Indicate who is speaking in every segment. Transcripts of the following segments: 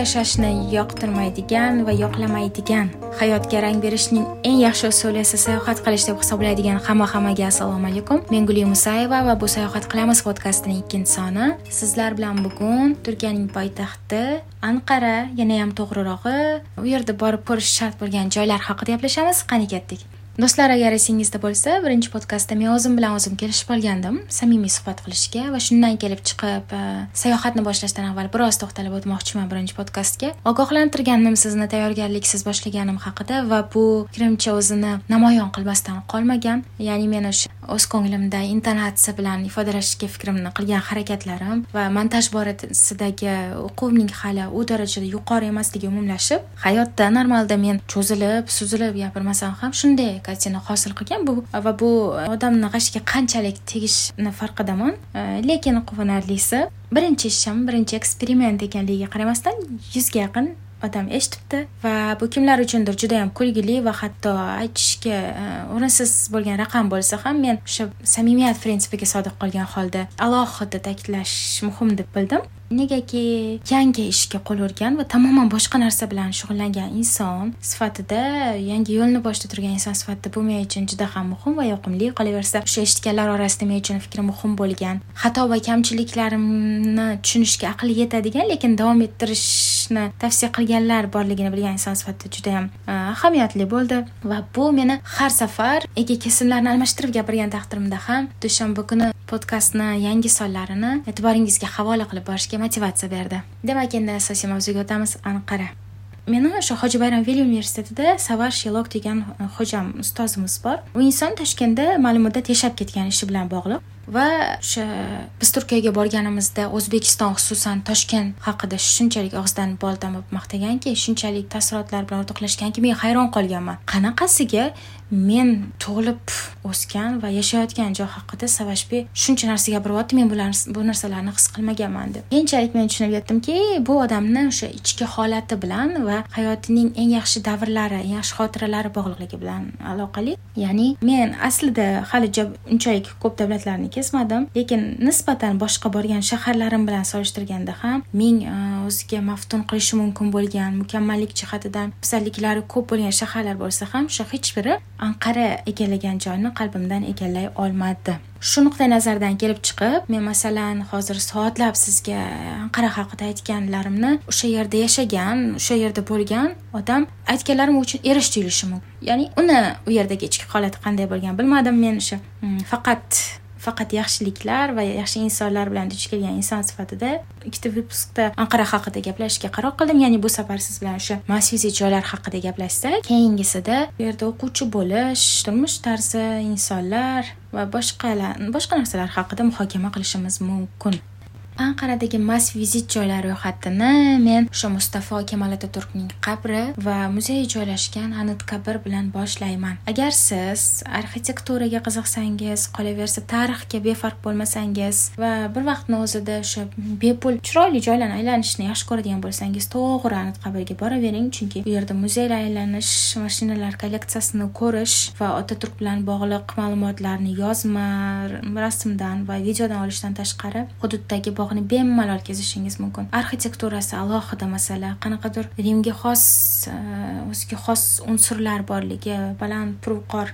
Speaker 1: yashashni yoqtirmaydigan va yoqlamaydigan hayotga rang berishning eng yaxshi usuli esa sayohat qilish deb hisoblaydigan hamma hammaga assalomu alaykum. Men guli musayeva va bu sayohat qilamiz podkastining ikkinchi soni. Sizlar bilan bugun turkiyaning poytaxti anqara yanayam to'g'rirog'i u yerda borib ko'rish shart bo'lgan joylar haqida gaplashamiz. Qani ketdik? Do'stlar agar esingizda bo'lsa birinchi podkastda men o'zim bilan o'zim kelishib olgandim. Samimiy suhbat qilishga va shundan kelib chiqib e, sayohatni boshlashdan avval biroz to'xtalib o'tmoqchiman birinchi podkastga. Ogohlantirganim sizni tayyorgarliksiz boshlaganim haqida va bu fikrimcha o'zini namoyon qilmasdan qolmagan. Ya'ni men o'sha o'z ko'nglimda intonatsiya bilan ifodalashga fikrimni qilgan harakatlarim va montaj borasidagi o'quvimning hali u darajada yuqori emasligi umumlashib hayotda normalda men cho'zilib suzilib gapirmasam ham shunday muvaffaqiyatini hosil qilgan bu va bu e, odamni g'ashiga qanchalik tegishini farqidaman e, lekin quvonarlisi birinchi ishim birinchi eksperiment ekanligiga qaramasdan yuzga yaqin odam eshitibdi va bu kimlar uchundir juda yam kulgili va hatto aytishga e, o'rinsiz bo'lgan raqam bo'lsa ham men o'sha samimiyat prinsipiga sodiq qolgan holda alohida ta'kidlash muhim deb bildim. Negaki yangi ishga qo'l urgan va tamoman boshqa narsa bilan shug'ullangan inson sifatida yangi yo'lni boshida turgan inson sifatida bu men uchun juda ham muhim va yoqimli. Qolaversa o'sha eshitganlar orasida men uchun fikri muhim bo'lgan xato va kamchiliklarimni tushunishga aqli yetadigan lekin davom ettirishni tavsiya qilganlar borligini bilgan inson sifatida juda yam e, ahamiyatli bo'ldi. Va bu meni har safar ega kesimlarni almashtirib gapirgan taqdirimda ham dushanba kuni podkastni yangi sonlarini e'tiboringizga havola qilib borishga motivatsiya berdi. Demak endi asosiy mavzuga o'tamiz anqara. Meni o'sha hoji bayram veli universitetida savar shelok degan hojam ustozimiz bor. U inson toshkentda ma'lum muddat yashab ketgan ishi bilan bog'liq. Va o'sha biz turkiyaga borganimizda o'zbekiston xususan toshkent haqida shunchalik og'zidan bol tomib maqtaganki shunchalik taassurotlar bilan o'rtoqlashganki men hayron qolganman. Qanaqasiga men tug'ilib o'sgan va yashayotgan joy haqida savashbi shuncha narsa gapiryapti men bular bu narsalarni his qilmaganman deb. Keyinchalik men tushunib yetdimki bu odamni o'sha ichki holati bilan va hayotining eng yaxshi davrlari eng yaxshi xotiralari bog'liqligi bilan aloqali. Ya'ni men aslida hali unchalik ko'p davlatlarniki kesmadim. Lekin nisbatan boshqa borgan shaharlarim bilan solishtirganda ham ming e, o'ziga maftun qilishi mumkin bo'lgan mukammallik jihatidan afzalliklari ko'p bo'lgan shaharlar bo'lsa ham shu hech biri anqara egallagan joyni qalbimdan egallay olmadi. Shu nuqtai nazardan kelib chiqib men masalan hozir soatlab sizga anqara haqida aytganlarimni o'sha yerda yashagan o'sha yerda bo'lgan odam aytganlarim uchun erish tuyulishi mumkin. Ya'ni uni u yerdagi ichki holati qanday bo'lgan bilmadim men o'sha mm, faqat faqat yaxshiliklar va yaxshi insonlar bilan duch kelgan inson sifatida ikkita vyuspda anqara haqida gaplashishga qaror qildim. Ya'ni bu safar siz bilan o'sha masfiziy joylar haqida gaplashsak keyingisida bu yerda o'quvchi bo'lish turmush tarzi insonlar va boshqalar boshqa narsalar haqida muhokama qilishimiz mumkin. Anqaradagi mas vizit joylari ro'yxatini men o'sha mustafo kemal ataturkning qabri va muzeyi joylashgan anit qabr bilan boshlayman. Agar siz arxitekturaga qiziqsangiz qolaversa tarixga befarq bo'lmasangiz va bir vaqtni o'zida o'sha bepul chiroyli joylarni aylanishni yaxshi ko'radigan bo'lsangiz to'g'ri anit qabrga boravering chunki u yerda muzeylar aylanish mashinalar kolleksiyasini ko'rish va otaturk bilan bog'liq ma'lumotlarni yozma rasmdan va videodan olishdan tashqari hududdagi bog' bog'ni bemalol kezishingiz mumkin. Arxitekturasi alohida masala. Qanaqadir rimga xos e, o'ziga xos unsurlar borligi baland purqor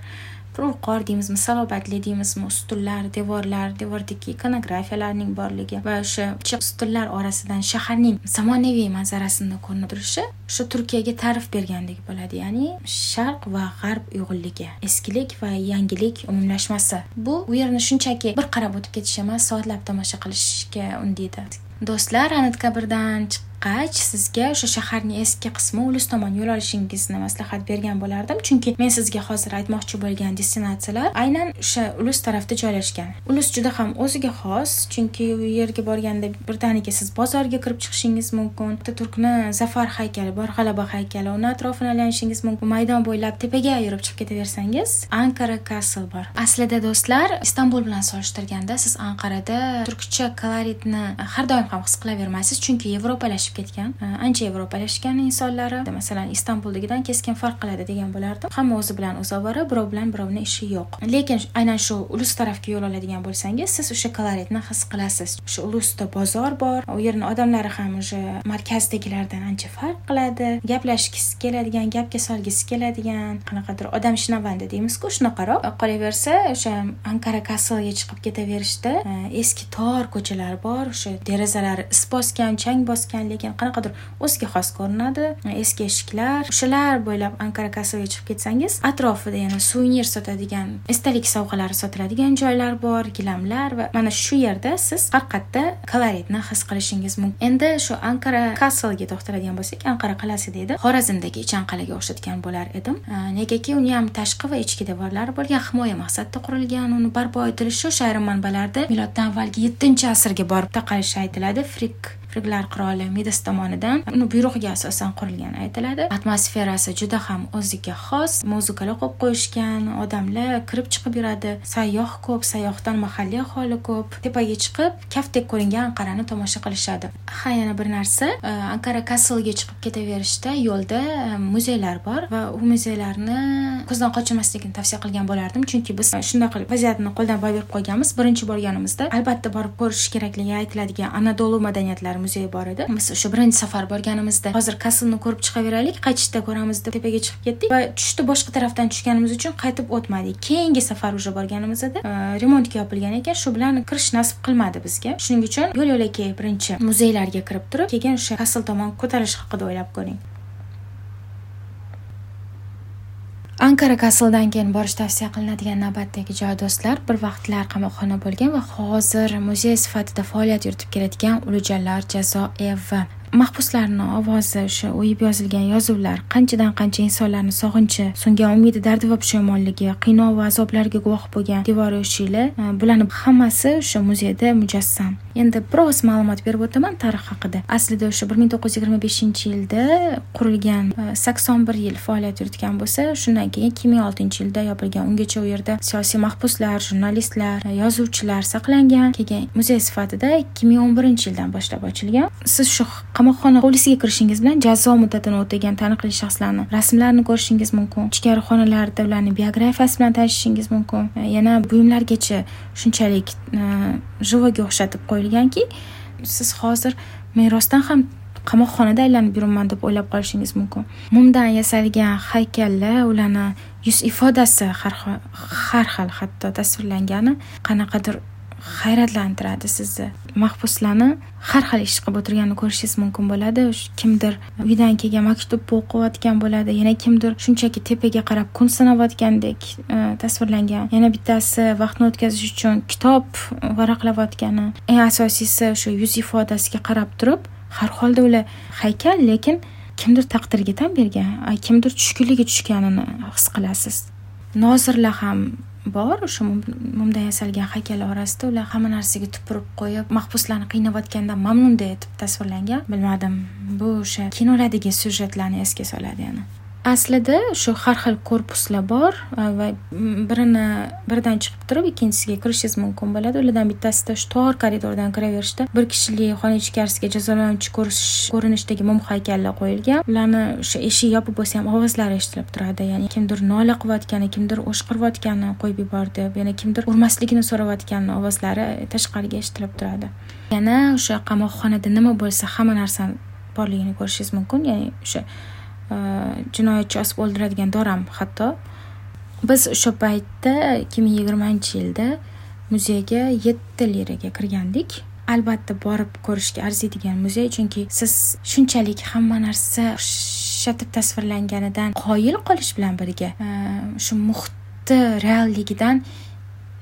Speaker 1: qo'r deymizmi salobatli deymizmi ustunlar devorlar devordagi ikonografiyalarning borligi va o'sha ustunlar orasidan shaharning zamonaviy manzarasini ko'rinib turishi o'sha turkiyaga ta'rif bergandek bo'ladi. Ya'ni sharq va g'arb uyg'unligi eskilik va yangilik umumlashmasi. Bu u yerni shunchaki bir qarab o'tib ketish emas soatlab tomosha qilishga undaydi. Do'stlar anit kabirdan chiqqach sizga o'sha shaharning eski qismi ulus tomon yo'l olishingizni maslahat bergan bo'lardim. Chunki men sizga hozir aytmoqchi bo'lgan destinatsiyalar aynan o'sha ulus tarafda joylashgan. Ulus juda ham o'ziga xos chunki u yerga borganda birdaniga siz bozorga kirib chiqishingiz mumkin turkni zafar haykali bor g'alaba haykali uni atrofini aylanishingiz mumkin maydon bo'ylab tepaga yurib chiqib ketaversangiz ankara castle bor. Aslida do'stlar istanbul bilan solishtirganda siz anqarada turkcha koloritni har doim ham his qilavermaysiz chunki yevropalashib ketgan e, ancha yevropalashgan insonlari masalan istanbuldagidan keskin farq qiladi degan bo'lardim. Hamma o'zi bilan o'zi ovora birov bilan birovni ishi yo'q. Lekin aynan shu ulus tarafga yo'l oladigan bo'lsangiz siz o'sha koloritni his qilasiz. O'sha ulusda bozor bor u yerni odamlari ham уже markazdagilardan ancha farq qiladi. Gaplashgisi keladigan gapga solgisi keladigan qanaqadir odam odamshnavanda deymizku shunaqaroq. E, qolaversa o'sha ankara kaslga chiqib ketaverishda e, eski tor ko'chalar bor o'sha derazalari is bosgan chang bosgan lekin qanaqadir o'ziga xos ko'rinadi. Eski eshiklar o'shalar bo'ylab ankara kassaga chiqib ketsangiz atrofida yana suvenir sotadigan esdalik sovg'alari sotiladigan joylar bor gilamlar va mana shu yerda siz haqiqatda koloritni his qilishingiz mumkin. Endi shu ankara kaslga to'xtaladigan bo'lsak anqara qal'asi deydi xorazmdagi chanqalaga o'xshatgan bo'lar edim. Negaki uni ham tashqi va ichki devorlari bo'lgan himoya maqsadida qurilgan uni barpo etilishi o'sha ayrim manbalarda miloddan avvalgi yettinchi asrga borib taqalishi aytiladi. Frik kipriklar qiroli midas tomonidan uni buyrug'iga asosan qurilgani aytiladi. Atmosferasi juda ham o'ziga xos muzikalar qo'yib qo'yishgan odamlar kirib chiqib yuradi. Sayyoh ko'p sayyohdan mahalliy aholi ko'p. Tepaga chiqib kaftdek ko'ringan anqarani tomosha qilishadi. Ha yana bir narsa e, ankara kaslga chiqib ketaverishda yo'lda e, muzeylar bor va u muzeylarni ko'zdan qochirmaslikni tavsiya qilgan bo'lardim. Chunki biz e, shunday qilib vaziyatni qo'ldan boy berib qo'yganmiz. Birinchi borganimizda albatta borib ko'rish kerakligi aytiladigan anadolu madaniyatlari muzeyi bor edi. Biz o'sha birinchi safar borganimizda hozir kaslni ko'rib chiqaveraylik qaytishda ko'ramiz deb tepaga chiqib ketdik va tushni boshqa tarafdan tushganimiz uchun qaytib o'tmadik keyingi safar уже borganimizda э, remontga yopilgan ekan. Shu bilan kirish nasib qilmadi bizga. Shuning uchun yo'l yo'lakay birinchi muzeylarga kirib turib keyin o'sha kasl tomon ko'tarilish haqida o'ylab ko'ring. Ankara kasldan keyin borish tavsiya qilinadigan navbatdagi joy do'stlar bir vaqtlar qamoqxona bo'lgan va hozir muzey sifatida faoliyat yuritib keladigan jazo evi mahbuslarni ovozi o'sha o'yib yozilgan yozuvlar qanchadan qancha insonlarni sog'inchi so'ngan umidi dardi va pushaymonligi qiynov va azoblarga guvoh bo'lgan devor eshiklar bularni hammasi o'sha muzeyda mujassam. Endi biroz ma'lumot berib o'taman tarix haqida. Aslida o'sha bir ming to'qqiz yuz yigirma beshinchi yilda qurilgan e, sakson bir yil faoliyat yuritgan bo'lsa shundan keyin ikki ming oltinchi yilda yopilgan. Ungacha u yerda siyosiy mahbuslar jurnalistlar e, yozuvchilar saqlangan. Keyin muzey sifatida ikki ming o'n birinchi yildan boshlab ochilgan. Siz shu qamoqxona hovlisiga kirishingiz bilan jazo muddatini o'tagan taniqli shaxslarni rasmlarini ko'rishingiz mumkin. Ichkari xonalarda ularni biografiyasi bilan tanishishingiz mumkin. E, yana buyumlargacha shunchalik e, живойga o'xshatib qo'yilgan qo'yilganki siz hozir men rostdan ham qamoqxonada aylanib yuribman deb o'ylab qolishingiz mumkin. Mumdan yasalgan haykallar ularni yuz ifodasi har xil hatto tasvirlangani qanaqadir hayratlantiradi sizni. Mahbuslarni har xil ish qilib o'tirganini ko'rishingiz mumkin bo'ladi. Kimdir uydan kelgan maktubni o'qiyotgan bo'ladi yana kimdir shunchaki tepaga qarab kun sanayotgandek e, tasvirlangan. Yana bittasi vaqtni o'tkazish uchun kitob e, varaqlayotgani eng asosiysi o'sha yuz ifodasiga qarab turib har holda ular haykal lekin kimdir taqdirga tan bergan kimdir tushkunlikka tushganini his qilasiz. Nozirlar ham bor o'sha mumdan yasalgan haykal orasida ular hamma narsaga tupurib qo'yib mahbuslarni qiynayotgandan mamnun etib tasvirlangan. Bilmadim bu o'sha kinolardagi syujetlarni esga soladi yana. Aslida shu har xil korpuslar bor e, va birini biridan chiqib turib ikkinchisiga kirishingiz mumkin bo'ladi. Ulardan bittasida shu tor koridordan kiraverishda bir kishilik xona ichkarisiga jazolanuvchi ko'rinishdagi mum haykallar qo'yilgan. Ularni o'sha eshik yopiq bo'lsa ham ovozlari eshitilib turadi. Ya'ni kimdir nola qilayotgani kimdir o'shqirayotgani qo'yib yubordi yana kimdir urmasligini so'rayotgani ovozlari tashqariga eshitilib turadi. Yana o'sha qamoqxonada nima bo'lsa hamma narsa borligini ko'rishingiz mumkin. Ya'ni o'sha Э, jinoyatchi osib o'ldiradigan doram hatto. Biz o'sha paytda ikki ming yigirmanchi yilda muzeyga yetti liraga kirgandik. Albatta borib ko'rishga arziydigan muzey chunki siz shunchalik hamma narsa o'xshatib tasvirlanganidan qoyil qolish bilan birga e, shu muhitni realligidan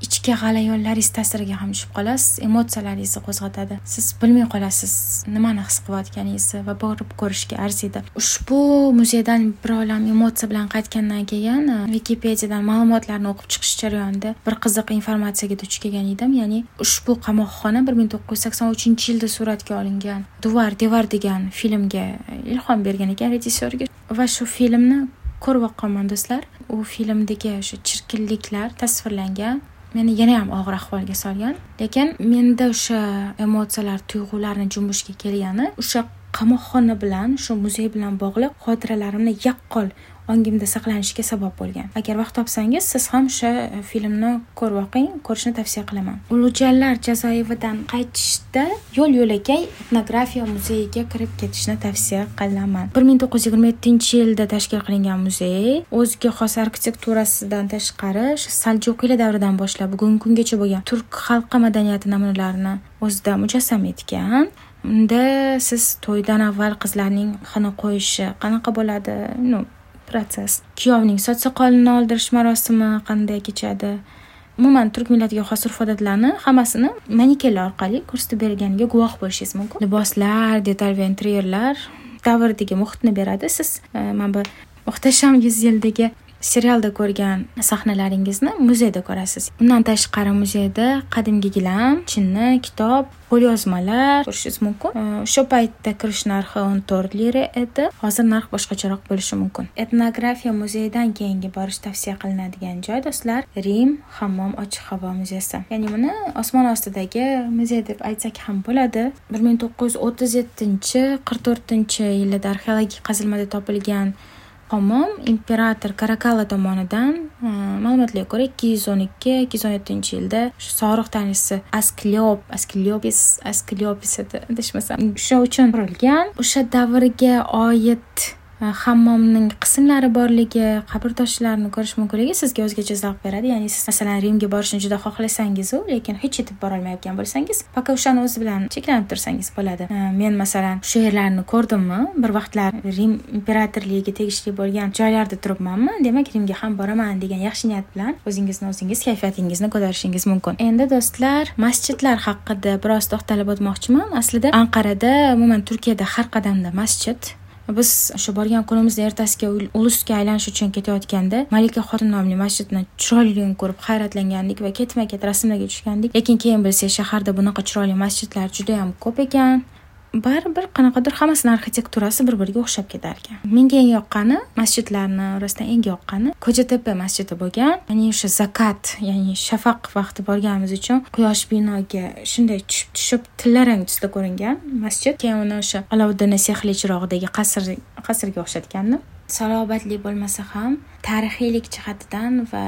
Speaker 1: ichki g'alayonlaringiz ta'siriga ham tushib qolasiz emotsiyalaringizni qo'zg'atadi. Siz bilmay qolasiz nimani his qilayotganingizni va borib ko'rishga arziydi. Ushbu muzeydan bir olam emotsiya bilan qaytgandan keyin e, wikipediyadan ma'lumotlarni o'qib chiqish jarayonida bir qiziq informatsiyaga duch kelgan edim. Ya'ni ushbu qamoqxona bir ming to'qqiz yuz sakson uchinchi yilda suratga olingan duvar devar degan filmga ilhom bergan ekan rejissyorga. Va shu filmni ko'rib boqqanman do'stlar u filmdagi o'sha chirkinliklar tasvirlangan meni yana ham og'ir ahvolga solgan. Lekin menda o'sha emotsiyalar tuyg'ularni junbushga kelgani o'sha qamoqxona bilan shu muzey bilan bog'liq xotiralarimni yaqqol ongimda saqlanishiga sabab bo'lgan. Agar vaqt topsangiz siz ham o'sha e, filmni ko'rib oqing ko'rishni tavsiya qilaman. Ulug'jallar jazoyevidan qaytishda yo'l yo'lakay etnografiya muzeyiga kirib ketishni tavsiya qilaman. bir ming to'qqiz yuz yigirma yettinchi yilda tashkil qilingan muzey o'ziga xos arxitekturasidan tashqari saljuqiylar davridan boshlab bugungi kungacha bo'lgan turk xalqi madaniyati namunalarini o'zida mujassam etgan. Unda siz to'ydan avval qizlarning xina qo'yishi qanaqa bo'ladi? Ну protsess. Kuyovning soch soqolini oldirish marosimi qanday kechadi? Umuman turk millatiga xos urf odatlarni hammasini manikenlar orqali ko'rsatib berganiga guvoh bo'lishingiz mumkin. Liboslar detal va interyerlar davrdagi muhitni beradi. Siz e, mana bu muhtasham yuz yildagi serialda ko'rgan sahnalaringizni muzeyda ko'rasiz. Undan tashqari muzeyda qadimgi gilam chinni kitob qo'lyozmalar ko'rishingiz mumkin. O'sha paytda kirish narxi o'n to'rt lira edi. Hozir narx boshqacharoq bo'lishi mumkin. Etnografiya muzeyidan keyingi borish tavsiya qilinadigan joy do'stlar rim hammom ochiq havo muzeysi. Ya'ni buni osmon ostidagi muzey deb aytsak ham bo'ladi. Bir ming to'qqiz yuz o'ttiz yettinchi qirq to'rtinchi yillarda arxeologik qazilmada topilgan hammom imperator karakala tomonidan e, ma'lumotlarga ko'ra ikki yuz o'n ikki ikki yuz o'n yettinchi yilda shu sog'liq tanishchisi askliop askliopis askliopis adashmasam o'sha uchun qurilgan. O'sha davrga oid Э, hammomning qismlari borligi qabr toshlarini ko'rish mumkinligi sizga o'zgacha zavq beradi. Ya'ni siz masalan rimga borishni juda xohlasangizu lekin hech yetib borolmayotgan bo'lsangiz пока o'shani o'zi bilan cheklanib tursangiz bo'ladi. Э, men masalan shu yerlarni ko'rdimmi bir vaqtlar rim imperatorligiga tegishli bo'lgan joylarda turibmanmi demak rimga ham boraman degan yaxshi niyat bilan o'zingizni o'zingiz kayfiyatingizni ko'tarishingiz mumkin. Endi do'stlar masjidlar haqida biroz to'xtalib o'tmoqchiman. Aslida anqarada umuman turkiyada har qadamda masjid. Biz o'sha borgan kunimizda ertasiga ulusga aylanish uchun ketayotganda malika xotin nomli masjidni chiroyliligini ko'rib hayratlangandik va ketma ket rasmlarga tushgandik. Lekin keyin bilsak shaharda bunaqa chiroyli masjidlar juda yam ko'p ekan. Baribir qanaqadir hammasini arxitekturasi bir biriga o'xshab ketar ekan menga eng yoqqani masjidlarni orasidan eng yoqqani ko'chatepa masjidi bo'lgan. Ya'ni o'sha zakat ya'ni shafaq vaqti borganimiz uchun quyosh binoga shunday tushib tushib tillarang tusda ko'ringan masjid. Keyin uni o'sha alovuddin sehli chirog'idagi qasr qasrga o'xshatgandim. Salobatli bo'lmasa ham tarixiylik jihatidan va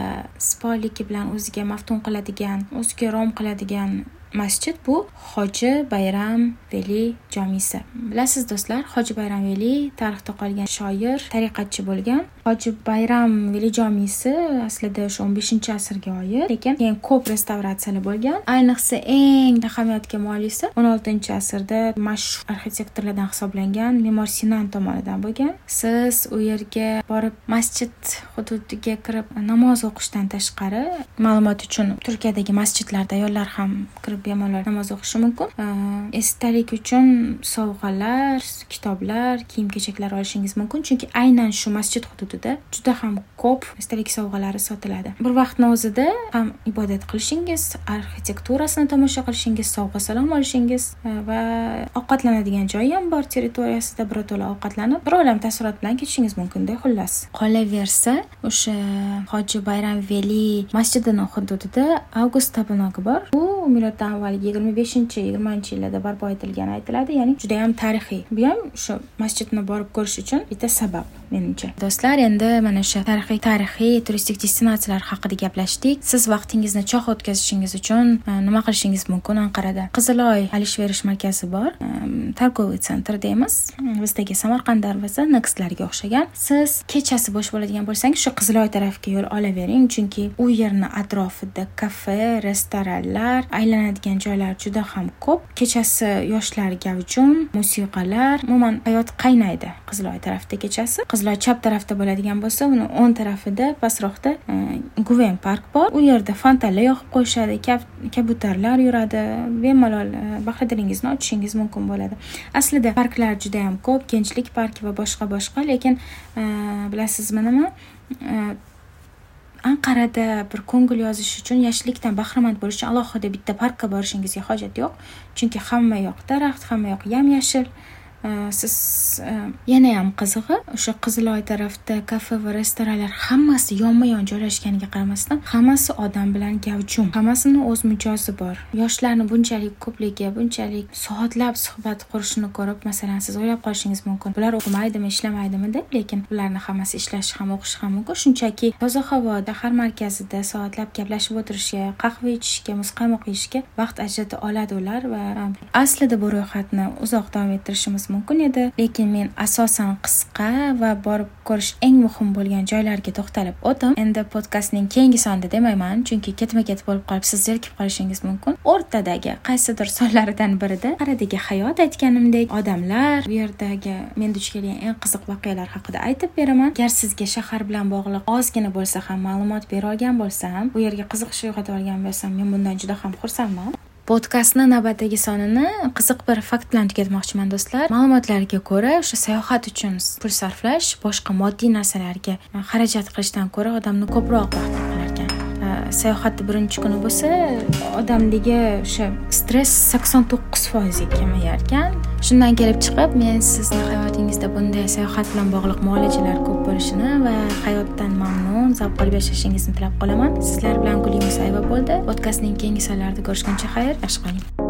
Speaker 1: sipoyligi bilan o'ziga maftun qiladigan o'ziga rom qiladigan masjid bu hoji bayram veli jomisi bilasiz do'stlar hoji bayram veli tarixda qolgan shoir tariqatchi bo'lgan. Hoji bayram velijomiysi aslida o'sha o'n beshinchi asrga oid. Lekin keyin ko'p restavratsiyalar bo'lgan. Ayniqsa eng ahamiyatga molisi o'n oltinchi asrda mashhur arxitektorlardan hisoblangan me'mor sinan tomonidan bo'lgan. Siz u yerga borib masjid hududiga kirib namoz o'qishdan tashqari ma'lumot uchun turkiyadagi masjidlarda ayollar ham kirib bemalol namoz o'qishi mumkin. Esdalik uchun sovg'alar kitoblar kiyim kechaklar olishingiz mumkin. Chunki aynan shu masjid hududi hududida juda ham ko'p esdalik sovg'alari sotiladi. Bir vaqtni o'zida ham ibodat qilishingiz arxitekturasini tomosha qilishingiz sovg'a salom olishingiz va ovqatlanadigan joyi ham bor territoriyasida birato'la ovqatlanib bir olam taassurot bilan ketishingiz mumkinda xullas. Qolaversa o'sha hoji bayram veli masjidini hududida avgust tabinogi bor. Bu miloddan avvalgi yigirma beshinchi yigirmanchi yillarda barpo etilgani aytiladi ya'ni judayam tarixiy. Bu ham shu masjidni borib ko'rish uchun bitta sabab menimcha. Do'stlar endi mana o'sha tarixiy tarixiy turistik destinatsiyalar haqida gaplashdik. Siz vaqtingizni choh o'tkazishingiz uchun e, nima qilishingiz mumkin anqarada? Qiziloy alishverish markazi bor. E, Торговый центр deymiz. Bizdagi samarqand darvoza nextlarga o'xshagan. Siz kechasi bo'sh bo'ladigan bo'lsangiz shu qiziloy tarafga yo'l olavering. Chunki u yerni atrofida kafe restoranlar aylanadigan joylar juda ham ko'p. Kechasi yoshlar gavjum musiqalar umuman hayot qaynaydi qiziloy tarafda kechasi. Qiziloy chap tarafda bo'ladi. Keladigan bo'lsa uni o'ng tarafida pastroqda e, guven park bor. U yerda fontanlar yoqib qo'yishadi kabutarlar yuradi. Bemalol e, bahridilingizni ochishingiz mumkin bo'ladi. Aslida parklar juda yam ko'p genchlik parki va boshqa boshqa lekin e, bilasizmi nima? E, Anqarada bir ko'ngil yozish uchun yashillikdan bahramand bo'lish uchun alohida bitta parkka borishingizga hojat yo'q. Chunki hamma yoq daraxt hamma yoq yam yashil. Э, siz э, yana ham qizig'i o'sha qiziloy tarafda kafe va restoranlar hammasi yonma yon joylashganiga qaramasdan hammasi odam bilan gavjum. Hammasini o'z mijozi bor. Yoshlarni bunchalik ko'pligi bunchalik soatlab suhbat qurishini ko'rib masalan siz o'ylab qolishingiz mumkin bular o'qimaydimi ishlamaydimi deb lekin bularni hammasi ishlashi ham o'qishi ham mumkin. Shunchaki toza havoda shahar markazida soatlab gaplashib o'tirishga qahva ichishga muzqaymoq yeyishga vaqt ajrata oladi ular va e, aslida bu ro'yxatni uzoq davom ettirishimiz mumkin mumkin edi. Lekin men asosan qisqa va borib ko'rish eng muhim bo'lgan joylarga to'xtalib o'tdim. Endi podkastning keyingi sonida demayman chunki ketma ket bo'lib qolib siz zerikib qolishingiz mumkin. O'rtadagi qaysidir sonlaridan birida qaradagi hayot aytganimdek odamlar bu yerdagi men duch kelgan eng qiziq voqealar haqida aytib beraman. Agar sizga shahar bilan bog'liq ozgina bo'lsa ham ma'lumot bera olgan bo'lsam bu yerga qiziqish uyg'otib olgan bo'lsam men bundan juda ham xursandman. Podkastni navbatdagi sonini qiziq bir fakt bilan tugatmoqchiman do'stlar. Ma'lumotlarga ko'ra o'sha sayohat uchun pul sarflash boshqa moddiy narsalarga xarajat qilishdan ko'ra odamni ko'proq vaqt sayohatni birinchi kuni bo'lsa odamdagi o'sha stress sakson to'qqiz foizga kamayar ekan shundan kelib chiqib men sizni hayotingizda bunday sayohat bilan bog'liq muolajalar ko'p bo'lishini va hayotdan mamnun zavq olib yashashingizni tilab qolaman. Sizlar bilan guli musayeva bo'ldi. Podkastning keyingi sonlarida ko'rishguncha xayr yaxshi qoling.